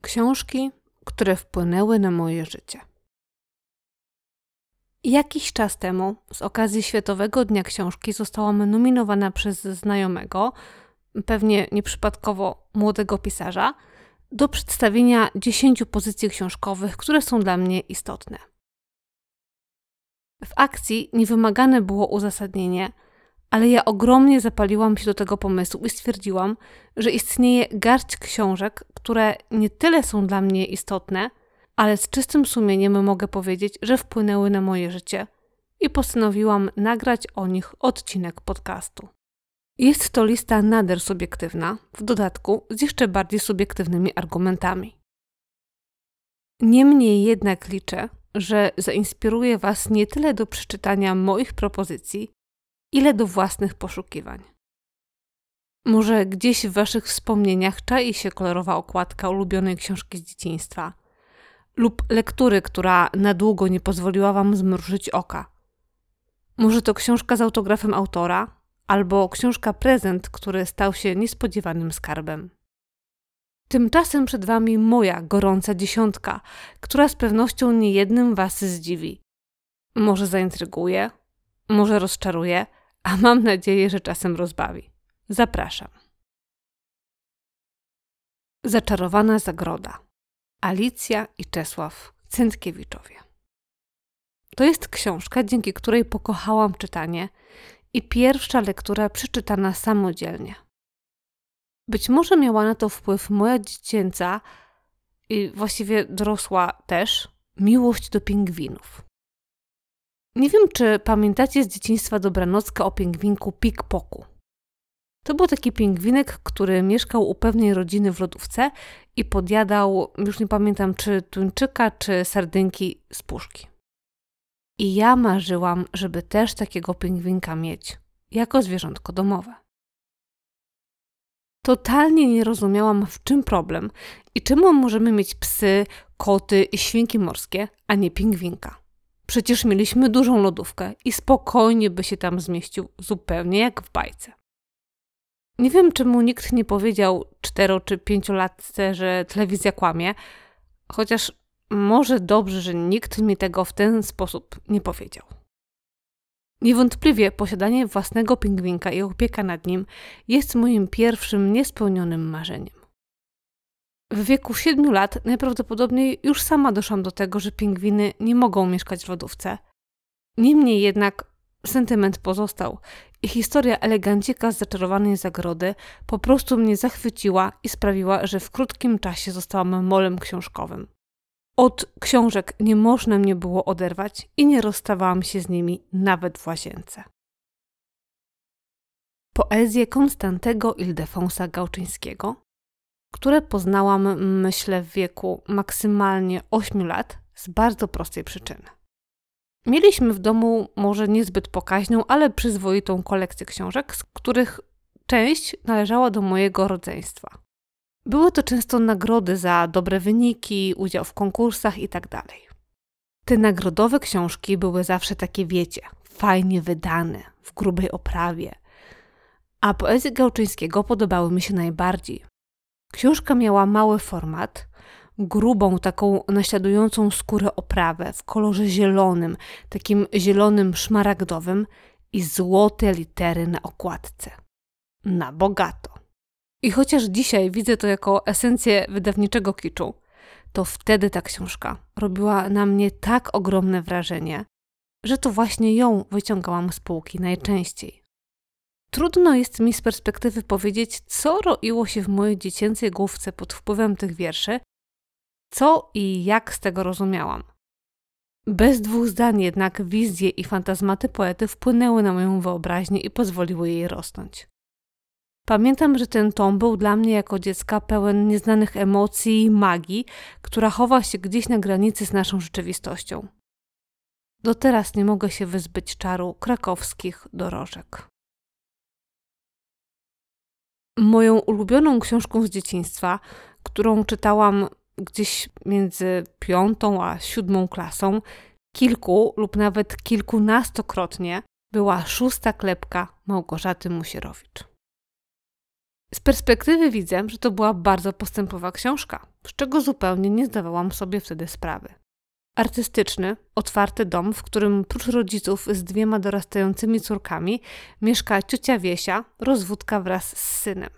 Książki, które wpłynęły na moje życie. Jakiś czas temu, z okazji Światowego Dnia Książki, zostałam nominowana przez znajomego, pewnie nieprzypadkowo młodego pisarza, do przedstawienia 10 pozycji książkowych, które są dla mnie istotne. W akcji niewymagane było uzasadnienie, ale ja ogromnie zapaliłam się do tego pomysłu i stwierdziłam, że istnieje garść książek, które nie tyle są dla mnie istotne, ale z czystym sumieniem mogę powiedzieć, że wpłynęły na moje życie i postanowiłam nagrać o nich odcinek podcastu. Jest to lista nader subiektywna, w dodatku z jeszcze bardziej subiektywnymi argumentami. Niemniej jednak liczę, że zainspiruje Was nie tyle do przeczytania moich propozycji, ile do własnych poszukiwań. Może gdzieś w Waszych wspomnieniach czai się kolorowa okładka ulubionej książki z dzieciństwa lub lektury, która na długo nie pozwoliła Wam zmrużyć oka. Może to książka z autografem autora, albo książka prezent, który stał się niespodziewanym skarbem. Tymczasem przed Wami moja gorąca dziesiątka, która z pewnością niejednym Was zdziwi. Może zaintryguje, może rozczaruje, a mam nadzieję, że czasem rozbawi. Zapraszam. Zaczarowana zagroda. Alicja i Czesław Cyntkiewiczowie. To jest książka, dzięki której pokochałam czytanie i pierwsza lektura przeczytana samodzielnie. Być może miała na to wpływ moja dziecięca i właściwie dorosła też miłość do pingwinów. Nie wiem, czy pamiętacie z dzieciństwa dobranockę o pingwinku Pikpoku. To był taki pingwinek, który mieszkał u pewnej rodziny w lodówce i podjadał, już nie pamiętam, czy tuńczyka, czy sardynki z puszki. I ja marzyłam, żeby też takiego pingwinka mieć, jako zwierzątko domowe. Totalnie nie rozumiałam, w czym problem i czemu możemy mieć psy, koty i świnki morskie, a nie pingwinka. Przecież mieliśmy dużą lodówkę i spokojnie by się tam zmieścił, zupełnie jak w bajce. Nie wiem, czemu nikt nie powiedział cztero czy pięciolatce, że telewizja kłamie, chociaż może dobrze, że nikt mi tego w ten sposób nie powiedział. Niewątpliwie posiadanie własnego pingwinka i opieka nad nim jest moim pierwszym niespełnionym marzeniem. W wieku 7 lat najprawdopodobniej już sama doszłam do tego, że pingwiny nie mogą mieszkać w lodówce. Niemniej jednak sentyment pozostał i historia elegancika z zaczarowanej zagrody po prostu mnie zachwyciła i sprawiła, że w krótkim czasie zostałam molem książkowym. Od książek nie można mnie było oderwać i nie rozstawałam się z nimi nawet w łazience. Poezję Konstantego Ildefonsa Gałczyńskiego, które poznałam, myślę, w wieku maksymalnie 8 lat z bardzo prostej przyczyny. Mieliśmy w domu może niezbyt pokaźną, ale przyzwoitą kolekcję książek, z których część należała do mojego rodzeństwa. Były to często nagrody za dobre wyniki, udział w konkursach itd. Tak Te nagrodowe książki były zawsze takie, wiecie, fajnie wydane, w grubej oprawie. A poezji Gałczyńskiego podobały mi się najbardziej. Książka miała mały format, grubą, taką naśladującą skórę oprawę w kolorze zielonym, takim zielonym szmaragdowym i złote litery na okładce. Na bogato. I chociaż dzisiaj widzę to jako esencję wydawniczego kiczu, to wtedy ta książka robiła na mnie tak ogromne wrażenie, że to właśnie ją wyciągałam z półki najczęściej. Trudno jest mi z perspektywy powiedzieć, co roiło się w mojej dziecięcej główce pod wpływem tych wierszy, co i jak z tego rozumiałam. Bez dwóch zdań jednak wizje i fantazmaty poety wpłynęły na moją wyobraźnię i pozwoliły jej rosnąć. Pamiętam, że ten tom był dla mnie jako dziecka pełen nieznanych emocji i magii, która chowa się gdzieś na granicy z naszą rzeczywistością. Do teraz nie mogę się wyzbyć czaru krakowskich dorożek. Moją ulubioną książką z dzieciństwa, którą czytałam gdzieś między piątą a siódmą klasą, kilku lub nawet kilkunastokrotnie, była szósta klepka Małgorzaty Musierowicz. Z perspektywy widzę, że to była bardzo postępowa książka. z czego zupełnie nie zdawałam sobie wtedy sprawy. Artystyczny, otwarty dom, w którym prócz rodziców z dwiema dorastającymi córkami mieszka ciocia Wiesia, rozwódka wraz z synem.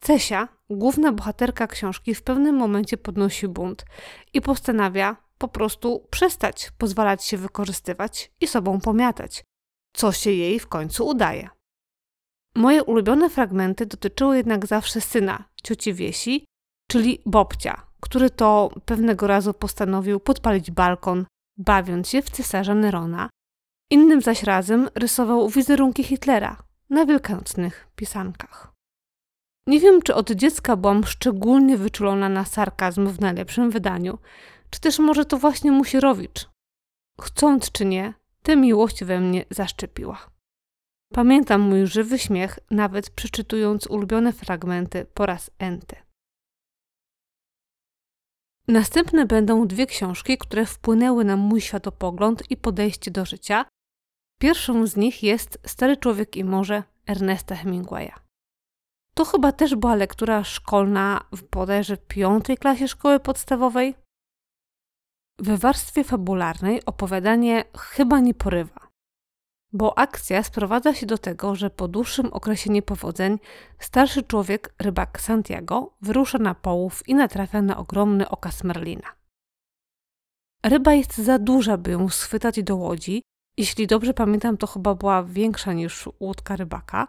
Cesia, główna bohaterka książki, w pewnym momencie podnosi bunt i postanawia po prostu przestać pozwalać się wykorzystywać i sobą pomiatać, co się jej w końcu udaje. Moje ulubione fragmenty dotyczyły jednak zawsze syna cioci Wiesi, czyli Bobcia, który to pewnego razu postanowił podpalić balkon, bawiąc się w cesarza Nerona. Innym zaś razem rysował wizerunki Hitlera na wielkanocnych pisankach. Nie wiem, czy od dziecka byłam szczególnie wyczulona na sarkazm w najlepszym wydaniu, czy też może to właśnie Musierowicz. Chcąc czy nie, tę miłość we mnie zaszczepiła. Pamiętam mój żywy śmiech, nawet przeczytując ulubione fragmenty po raz enty. Następne będą dwie książki, które wpłynęły na mój światopogląd i podejście do życia. Pierwszą z nich jest Stary Człowiek i Morze Ernesta Hemingwaya. To chyba też była lektura szkolna w bodajże piątej klasie szkoły podstawowej. We warstwie fabularnej opowiadanie chyba nie porywa bo akcja sprowadza się do tego, że po dłuższym okresie niepowodzeń starszy człowiek, rybak Santiago, wyrusza na połów i natrafia na ogromny okaz Merlina. Ryba jest za duża, by ją schwytać do łodzi. Jeśli dobrze pamiętam, to chyba była większa niż łódka rybaka.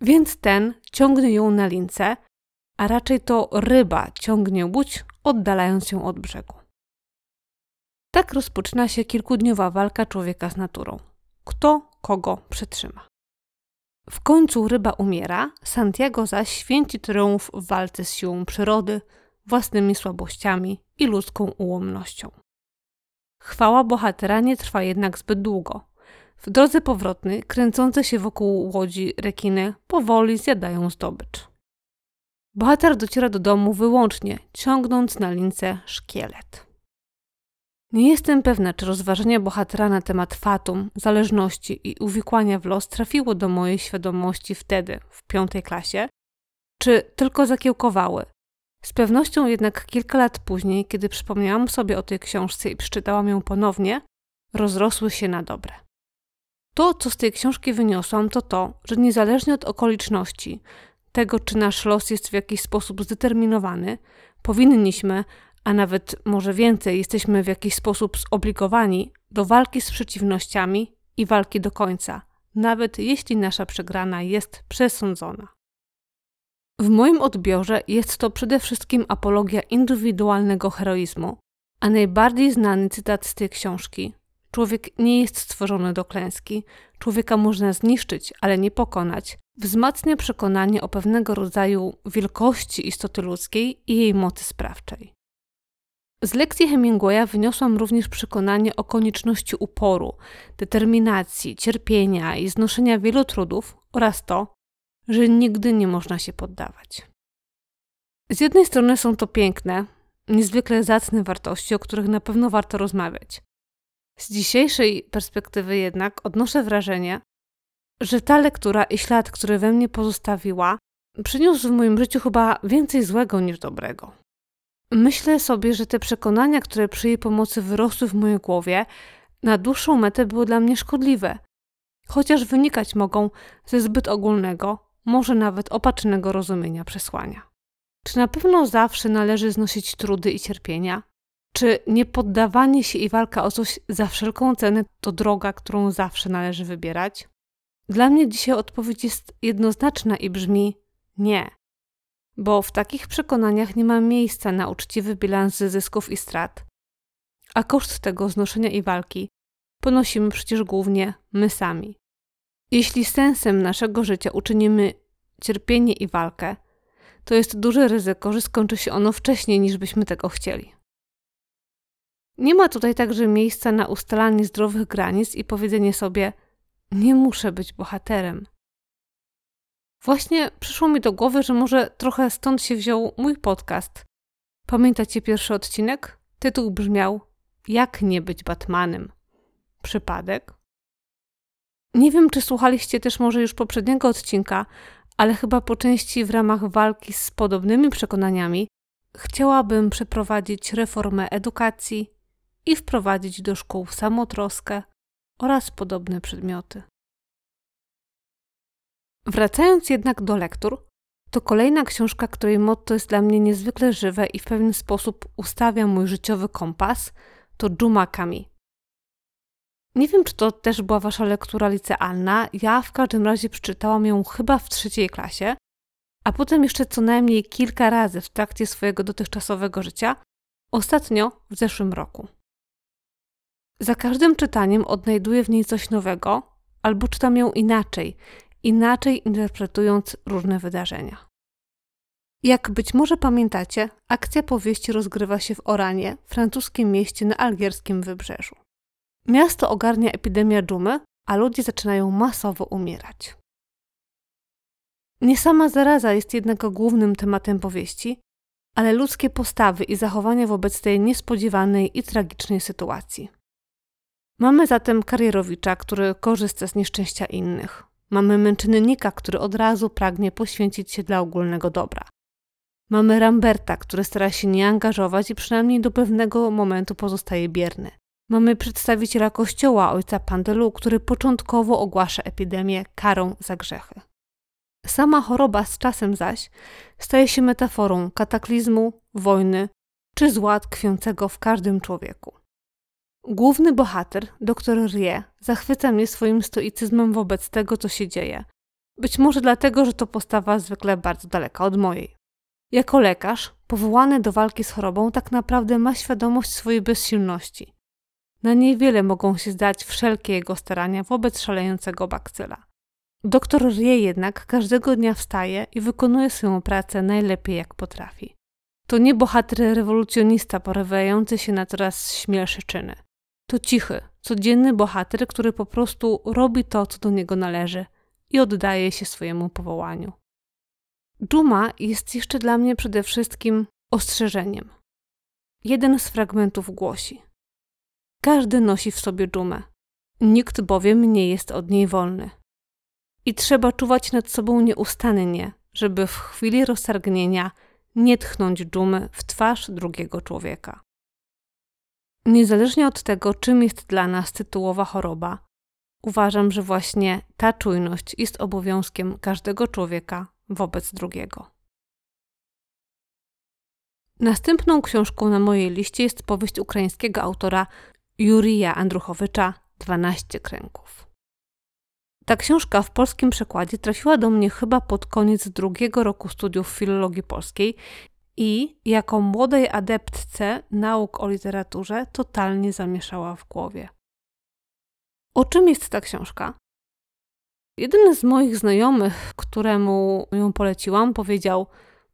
Więc ten ciągnie ją na lince, a raczej to ryba ciągnie łódź, oddalając ją od brzegu. Tak rozpoczyna się kilkudniowa walka człowieka z naturą. Kto kogo przytrzyma. W końcu ryba umiera, Santiago zaś święci triumf w walce z siłą przyrody, własnymi słabościami i ludzką ułomnością. Chwała bohatera nie trwa jednak zbyt długo. W drodze powrotnej kręcące się wokół łodzi rekiny powoli zjadają zdobycz. Bohater dociera do domu wyłącznie ciągnąc na lince szkielet. Nie jestem pewna, czy rozważenie bohatera na temat fatum, zależności i uwikłania w los trafiło do mojej świadomości wtedy, w piątej klasie, czy tylko zakiełkowały. Z pewnością jednak kilka lat później, kiedy przypomniałam sobie o tej książce i przeczytałam ją ponownie, rozrosły się na dobre. To, co z tej książki wyniosłam, to to, że niezależnie od okoliczności, tego czy nasz los jest w jakiś sposób zdeterminowany, powinniśmy, a nawet może więcej, jesteśmy w jakiś sposób zobligowani do walki z przeciwnościami i walki do końca, nawet jeśli nasza przegrana jest przesądzona. W moim odbiorze jest to przede wszystkim apologia indywidualnego heroizmu, a najbardziej znany cytat z tej książki: Człowiek nie jest stworzony do klęski, człowieka można zniszczyć, ale nie pokonać, wzmacnia przekonanie o pewnego rodzaju wielkości istoty ludzkiej i jej mocy sprawczej. Z lekcji Hemingwaya wyniosłam również przekonanie o konieczności uporu, determinacji, cierpienia i znoszenia wielu trudów oraz to, że nigdy nie można się poddawać. Z jednej strony są to piękne, niezwykle zacne wartości, o których na pewno warto rozmawiać. Z dzisiejszej perspektywy jednak odnoszę wrażenie, że ta lektura i ślad, który we mnie pozostawiła, przyniósł w moim życiu chyba więcej złego niż dobrego. Myślę sobie, że te przekonania, które przy jej pomocy wyrosły w mojej głowie, na dłuższą metę były dla mnie szkodliwe, chociaż wynikać mogą ze zbyt ogólnego, może nawet opacznego rozumienia przesłania. Czy na pewno zawsze należy znosić trudy i cierpienia? Czy niepoddawanie się i walka o coś za wszelką cenę to droga, którą zawsze należy wybierać? Dla mnie dzisiaj odpowiedź jest jednoznaczna i brzmi nie bo w takich przekonaniach nie ma miejsca na uczciwy bilans zysków i strat. A koszt tego znoszenia i walki ponosimy przecież głównie my sami. Jeśli sensem naszego życia uczynimy cierpienie i walkę, to jest duże ryzyko, że skończy się ono wcześniej niż byśmy tego chcieli. Nie ma tutaj także miejsca na ustalanie zdrowych granic i powiedzenie sobie: Nie muszę być bohaterem. Właśnie przyszło mi do głowy, że może trochę stąd się wziął mój podcast. Pamiętacie pierwszy odcinek? Tytuł brzmiał Jak nie być Batmanem? Przypadek? Nie wiem, czy słuchaliście też może już poprzedniego odcinka, ale chyba po części w ramach walki z podobnymi przekonaniami chciałabym przeprowadzić reformę edukacji i wprowadzić do szkół samotroskę oraz podobne przedmioty. Wracając jednak do lektur, to kolejna książka, której motto jest dla mnie niezwykle żywe i w pewien sposób ustawia mój życiowy kompas, to Juma Kami. Nie wiem, czy to też była wasza lektura licealna. Ja w każdym razie przeczytałam ją chyba w trzeciej klasie, a potem jeszcze co najmniej kilka razy w trakcie swojego dotychczasowego życia, ostatnio w zeszłym roku. Za każdym czytaniem odnajduję w niej coś nowego, albo czytam ją inaczej, inaczej interpretując różne wydarzenia. Jak być może pamiętacie, akcja powieści rozgrywa się w Oranie, francuskim mieście na algierskim wybrzeżu. Miasto ogarnia epidemia dżumy, a ludzie zaczynają masowo umierać. Nie sama zaraza jest jednak głównym tematem powieści, ale ludzkie postawy i zachowania wobec tej niespodziewanej i tragicznej sytuacji. Mamy zatem karierowicza, który korzysta z nieszczęścia innych. Mamy męczennika, który od razu pragnie poświęcić się dla ogólnego dobra. Mamy Ramberta, który stara się nie angażować i przynajmniej do pewnego momentu pozostaje bierny. Mamy przedstawiciela kościoła, ojca Pandelu, który początkowo ogłasza epidemię karą za grzechy. Sama choroba z czasem zaś staje się metaforą kataklizmu, wojny czy zła tkwiącego w każdym człowieku. Główny bohater, dr Rie, zachwyca mnie swoim stoicyzmem wobec tego, co się dzieje. Być może dlatego, że to postawa zwykle bardzo daleka od mojej. Jako lekarz, powołany do walki z chorobą, tak naprawdę ma świadomość swojej bezsilności. Na niewiele mogą się zdać wszelkie jego starania wobec szalejącego bakcyla. Doktor Rie jednak każdego dnia wstaje i wykonuje swoją pracę najlepiej jak potrafi. To nie bohater rewolucjonista porywający się na coraz śmielsze czyny. To cichy, codzienny bohater, który po prostu robi to, co do niego należy i oddaje się swojemu powołaniu. Dżuma jest jeszcze dla mnie przede wszystkim ostrzeżeniem. Jeden z fragmentów głosi: Każdy nosi w sobie dżumę, nikt bowiem nie jest od niej wolny. I trzeba czuwać nad sobą nieustannie, żeby w chwili roztargnienia nie tchnąć dżumy w twarz drugiego człowieka. Niezależnie od tego, czym jest dla nas tytułowa choroba, uważam, że właśnie ta czujność jest obowiązkiem każdego człowieka wobec drugiego. Następną książką na mojej liście jest powieść ukraińskiego autora Jurija Andruchowicza 12 kręgów. Ta książka w polskim przekładzie trafiła do mnie chyba pod koniec drugiego roku studiów filologii polskiej i jako młodej adeptce nauk o literaturze totalnie zamieszała w głowie. O czym jest ta książka? Jeden z moich znajomych, któremu ją poleciłam, powiedział: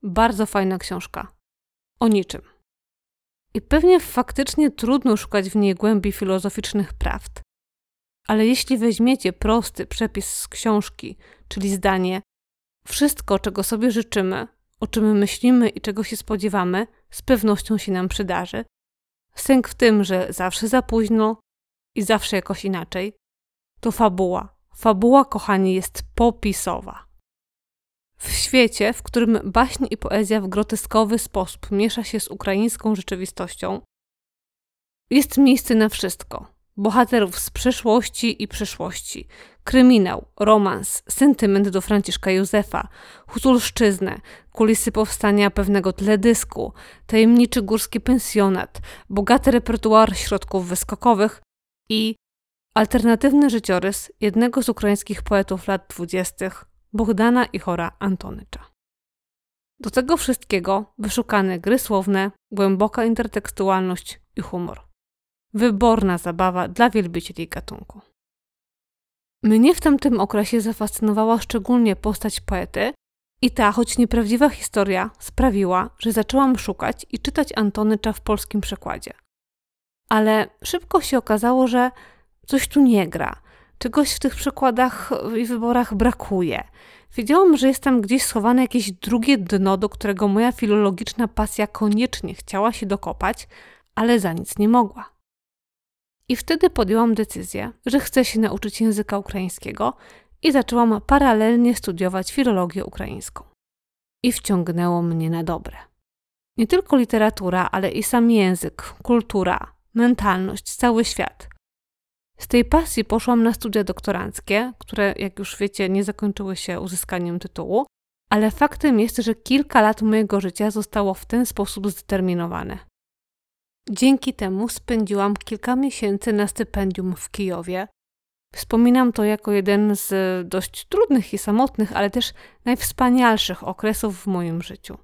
Bardzo fajna książka. O niczym. I pewnie faktycznie trudno szukać w niej głębi filozoficznych prawd. Ale jeśli weźmiecie prosty przepis z książki, czyli zdanie: Wszystko, czego sobie życzymy, o czym myślimy i czego się spodziewamy, z pewnością się nam przydarzy. Sęk w tym, że zawsze za późno i zawsze jakoś inaczej, to fabuła. Fabuła, kochani, jest popisowa. W świecie, w którym baśń i poezja w groteskowy sposób miesza się z ukraińską rzeczywistością, jest miejsce na wszystko bohaterów z przeszłości i przyszłości, kryminał, romans, sentyment do Franciszka Józefa, hutulszczyznę, kulisy powstania pewnego teledysku, tajemniczy górski pensjonat, bogaty repertuar środków wyskokowych i alternatywny życiorys jednego z ukraińskich poetów lat dwudziestych, Bogdana Ichora Antonycza. Do tego wszystkiego wyszukane gry słowne, głęboka intertekstualność i humor. Wyborna zabawa dla wielbicieli gatunku. Mnie w tamtym okresie zafascynowała szczególnie postać poety i ta, choć nieprawdziwa historia, sprawiła, że zaczęłam szukać i czytać Antonycza w polskim przekładzie. Ale szybko się okazało, że coś tu nie gra, czegoś w tych przekładach i wyborach brakuje. Wiedziałam, że jest tam gdzieś schowane jakieś drugie dno, do którego moja filologiczna pasja koniecznie chciała się dokopać, ale za nic nie mogła. I wtedy podjęłam decyzję, że chcę się nauczyć języka ukraińskiego i zaczęłam paralelnie studiować filologię ukraińską. I wciągnęło mnie na dobre. Nie tylko literatura, ale i sam język, kultura, mentalność, cały świat. Z tej pasji poszłam na studia doktoranckie, które, jak już wiecie, nie zakończyły się uzyskaniem tytułu, ale faktem jest, że kilka lat mojego życia zostało w ten sposób zdeterminowane. Dzięki temu spędziłam kilka miesięcy na stypendium w Kijowie. Wspominam to jako jeden z dość trudnych i samotnych, ale też najwspanialszych okresów w moim życiu.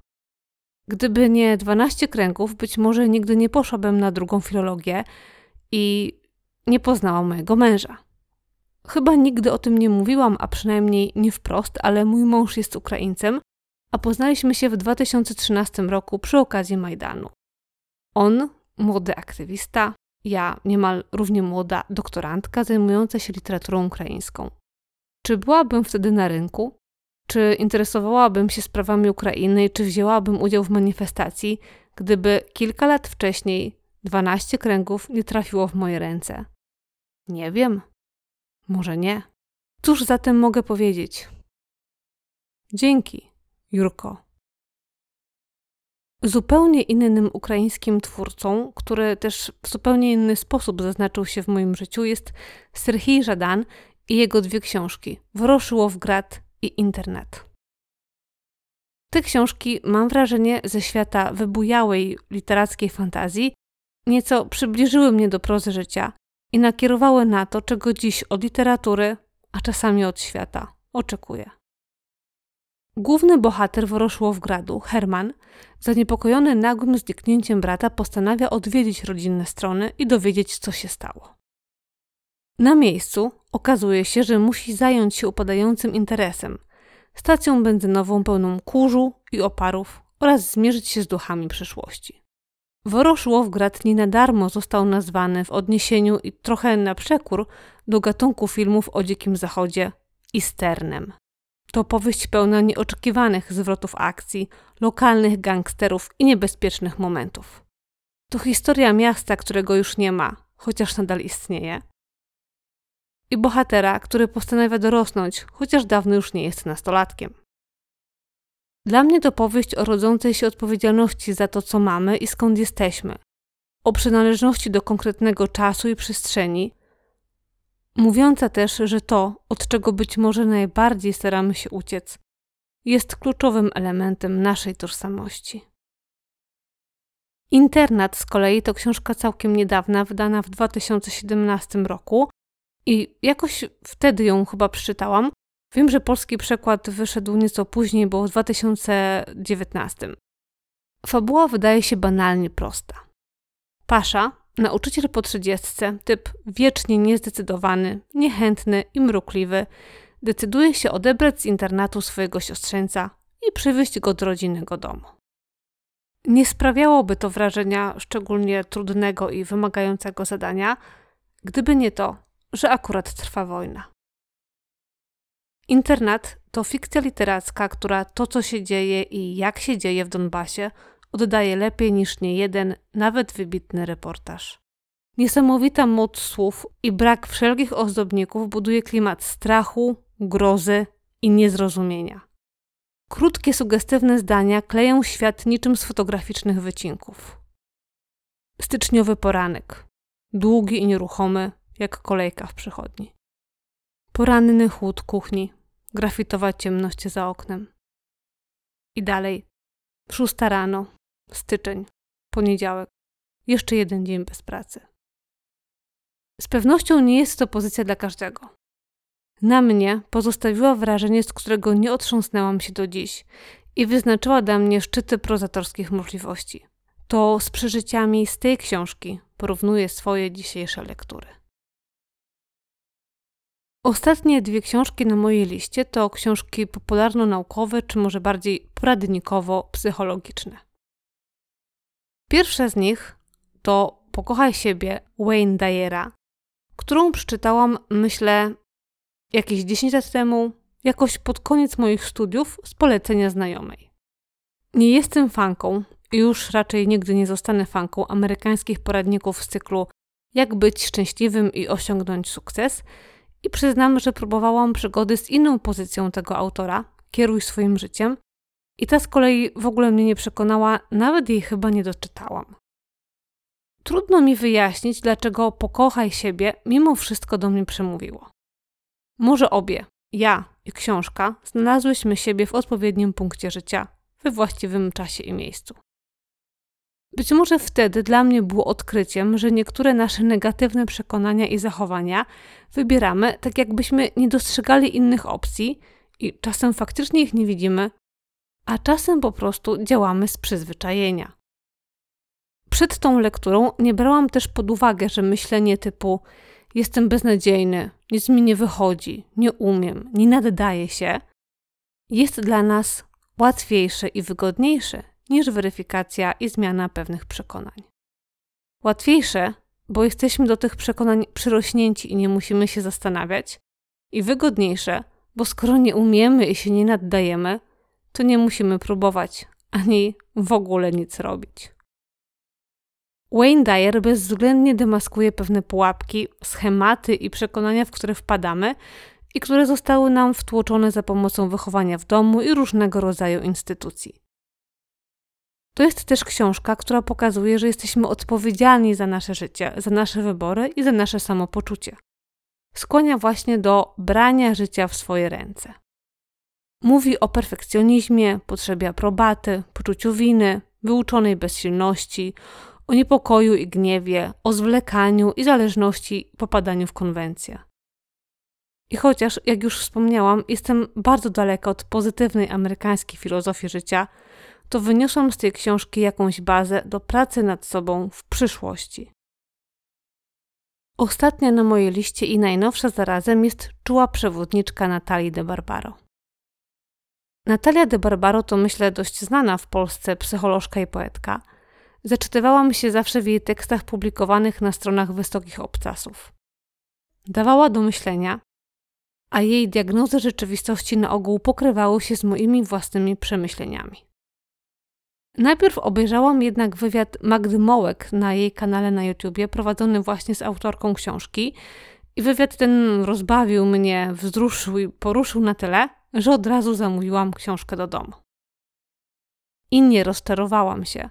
Gdyby nie 12 kręgów, być może nigdy nie poszłabym na drugą filologię i nie poznałam mojego męża. Chyba nigdy o tym nie mówiłam, a przynajmniej nie wprost, ale mój mąż jest Ukraińcem, a poznaliśmy się w 2013 roku przy okazji Majdanu. On, młody aktywista, ja, niemal równie młoda doktorantka zajmująca się literaturą ukraińską. Czy byłabym wtedy na rynku? Czy interesowałabym się sprawami Ukrainy, czy wzięłabym udział w manifestacji, gdyby kilka lat wcześniej 12 kręgów nie trafiło w moje ręce? Nie wiem. Może nie. Cóż zatem mogę powiedzieć? Dzięki, Jurko. Zupełnie innym ukraińskim twórcą, który też w zupełnie inny sposób zaznaczył się w moim życiu, jest Serhii Żadan i jego dwie książki Woroszyłowgrad i Internet. Te książki, mam wrażenie, ze świata wybujałej literackiej fantazji nieco przybliżyły mnie do prozy życia i nakierowały na to, czego dziś od literatury, a czasami od świata oczekuję. Główny bohater Woroszłowgradu, Herman, zaniepokojony nagłym zniknięciem brata, postanawia odwiedzić rodzinne strony i dowiedzieć, co się stało. Na miejscu okazuje się, że musi zająć się upadającym interesem stacją benzynową pełną kurzu i oparów oraz zmierzyć się z duchami przyszłości. Woroszłowgrad nie na darmo został nazwany w odniesieniu i trochę na przekór do gatunku filmów o Dzikim Zachodzie Easternem. To powieść pełna nieoczekiwanych zwrotów akcji, lokalnych gangsterów i niebezpiecznych momentów. To historia miasta, którego już nie ma, chociaż nadal istnieje. I bohatera, który postanawia dorosnąć, chociaż dawno już nie jest nastolatkiem. Dla mnie to powieść o rodzącej się odpowiedzialności za to, co mamy i skąd jesteśmy, o przynależności do konkretnego czasu i przestrzeni, mówiąca też, że to, od czego być może najbardziej staramy się uciec, jest kluczowym elementem naszej tożsamości. Internat z kolei to książka całkiem niedawna, wydana w 2017 roku i jakoś wtedy ją chyba przeczytałam, Wiem, że polski przekład wyszedł nieco później, bo w 2019. Fabuła wydaje się banalnie prosta. Pasza, nauczyciel po trzydziestce, typ wiecznie niezdecydowany, niechętny i mrukliwy, decyduje się odebrać z internatu swojego siostrzeńca i przywieźć go do rodzinnego domu. Nie sprawiałoby to wrażenia szczególnie trudnego i wymagającego zadania, gdyby nie to, że akurat trwa wojna. Internat to fikcja literacka, która to, co się dzieje i jak się dzieje w Donbasie, oddaje lepiej niż niejeden, nawet wybitny reportaż. Niesamowita moc słów i brak wszelkich ozdobników buduje klimat strachu, grozy i niezrozumienia. Krótkie, sugestywne zdania kleją świat niczym z fotograficznych wycinków. Styczniowy poranek. Długi i nieruchomy, jak kolejka w przychodni. Poranny chłód kuchni, grafitowa ciemność za oknem. I dalej. Szósta rano, styczeń, poniedziałek. Jeszcze jeden dzień bez pracy. Z pewnością nie jest to pozycja dla każdego. Na mnie pozostawiła wrażenie, z którego nie otrząsnęłam się do dziś i wyznaczyła dla mnie szczyty prozatorskich możliwości. To z przeżyciami z tej książki porównuję swoje dzisiejsze lektury. Ostatnie dwie książki na mojej liście to książki popularno-naukowe, czy może bardziej poradnikowo-psychologiczne. Pierwsza z nich to Pokochaj siebie Wayne Dyera, którą przeczytałam, myślę, jakieś 10 lat temu, jakoś pod koniec moich studiów z polecenia znajomej. Nie jestem fanką i już raczej nigdy nie zostanę fanką amerykańskich poradników z cyklu Jak być szczęśliwym i osiągnąć sukces – i przyznam, że próbowałam przygody z inną pozycją tego autora, kieruj swoim życiem, I ta z kolei w ogóle mnie nie przekonała, nawet jej chyba nie doczytałam. Trudno mi wyjaśnić, dlaczego pokochaj siebie mimo wszystko do mnie przemówiło. Może obie, ja i książka, znalazłyśmy siebie w odpowiednim punkcie życia, we właściwym czasie i miejscu. Być może wtedy dla mnie było odkryciem, że niektóre nasze negatywne przekonania i zachowania wybieramy tak, jakbyśmy nie dostrzegali innych opcji i czasem faktycznie ich nie widzimy, a czasem po prostu działamy z przyzwyczajenia. Przed tą lekturą nie brałam też pod uwagę, że myślenie typu jestem beznadziejny, nic mi nie wychodzi, nie umiem, nie naddaje się, jest dla nas łatwiejsze i wygodniejsze niż weryfikacja i zmiana pewnych przekonań. Łatwiejsze, bo jesteśmy do tych przekonań przyrośnięci i nie musimy się zastanawiać, i wygodniejsze, bo skoro nie umiemy i się nie naddajemy, to nie musimy próbować ani w ogóle nic robić. Wayne Dyer bezwzględnie demaskuje pewne pułapki, schematy i przekonania, w które wpadamy i które zostały nam wtłoczone za pomocą wychowania w domu i różnego rodzaju instytucji. To jest też książka, która pokazuje, że jesteśmy odpowiedzialni za nasze życie, za nasze wybory i za nasze samopoczucie. Skłania właśnie do brania życia w swoje ręce. Mówi o perfekcjonizmie, potrzebie aprobaty, poczuciu winy, wyuczonej bezsilności, o niepokoju i gniewie, o zwlekaniu i zależności popadaniu w konwencję. I chociaż, jak już wspomniałam, jestem bardzo daleka od pozytywnej amerykańskiej filozofii życia, to wyniosłam z tej książki jakąś bazę do pracy nad sobą w przyszłości. Ostatnia na mojej liście i najnowsza zarazem jest czuła przewodniczka Natalii de Barbaro. Natalia de Barbaro to myślę dość znana w Polsce psycholożka i poetka. Zaczytywałam się zawsze w jej tekstach publikowanych na stronach wysokich obcasów. Dawała do myślenia, a jej diagnozy rzeczywistości na ogół pokrywały się z moimi własnymi przemyśleniami. Najpierw obejrzałam jednak wywiad Magdy Mołek na jej kanale na YouTubie, prowadzony właśnie z autorką książki. I wywiad ten rozbawił mnie, wzruszył i poruszył na tyle, że od razu zamówiłam książkę do domu. I nie rozczarowałam się.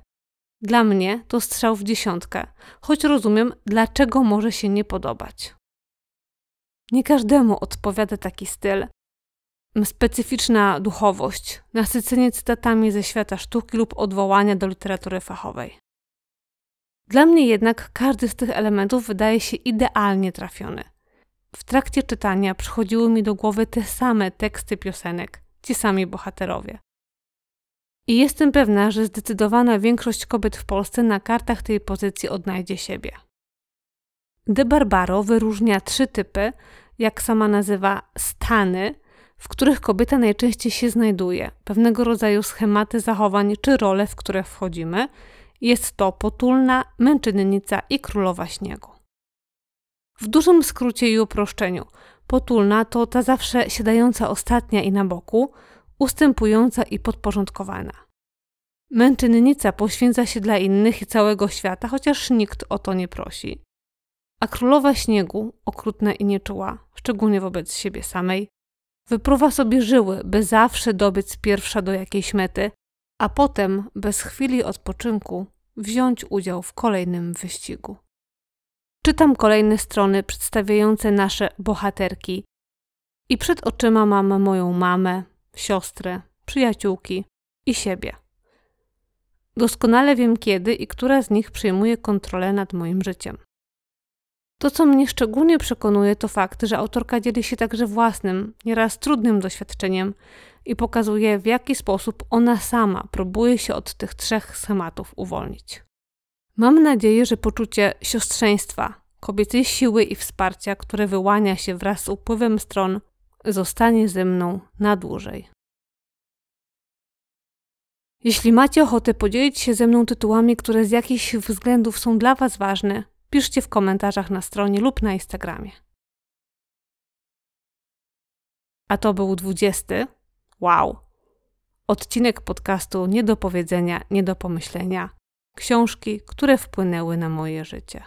Dla mnie to strzał w dziesiątkę, choć rozumiem, dlaczego może się nie podobać. Nie każdemu odpowiada taki styl. Specyficzna duchowość, nasycenie cytatami ze świata sztuki lub odwołania do literatury fachowej. Dla mnie jednak każdy z tych elementów wydaje się idealnie trafiony. W trakcie czytania przychodziły mi do głowy te same teksty piosenek, ci sami bohaterowie. I jestem pewna, że zdecydowana większość kobiet w Polsce na kartach tej pozycji odnajdzie siebie. De Barbaro wyróżnia trzy typy, jak sama nazywa, stany, w których kobieta najczęściej się znajduje, pewnego rodzaju schematy zachowań czy role, w które wchodzimy. Jest to potulna, męczennica i królowa śniegu. W dużym skrócie i uproszczeniu, potulna to ta zawsze siadająca ostatnia i na boku, ustępująca i podporządkowana. Męczennica poświęca się dla innych i całego świata, chociaż nikt o to nie prosi. A królowa śniegu, okrutna i nieczuła, szczególnie wobec siebie samej, wypruwa sobie żyły, by zawsze dobyć pierwsza do jakiejś mety, a potem, bez chwili odpoczynku, wziąć udział w kolejnym wyścigu. Czytam kolejne strony przedstawiające nasze bohaterki i przed oczyma mam moją mamę, siostrę, przyjaciółki i siebie. Doskonale wiem kiedy i która z nich przejmuje kontrolę nad moim życiem. To, co mnie szczególnie przekonuje, to fakt, że autorka dzieli się także własnym, nieraz trudnym doświadczeniem i pokazuje, w jaki sposób ona sama próbuje się od tych trzech schematów uwolnić. Mam nadzieję, że poczucie siostrzeństwa, kobiecej siły i wsparcia, które wyłania się wraz z upływem stron, zostanie ze mną na dłużej. Jeśli macie ochotę podzielić się ze mną tytułami, które z jakichś względów są dla Was ważne, piszcie w komentarzach na stronie lub na Instagramie. A to był 20. Wow! Odcinek podcastu Nie do powiedzenia, nie do pomyślenia. Książki, które wpłynęły na moje życie.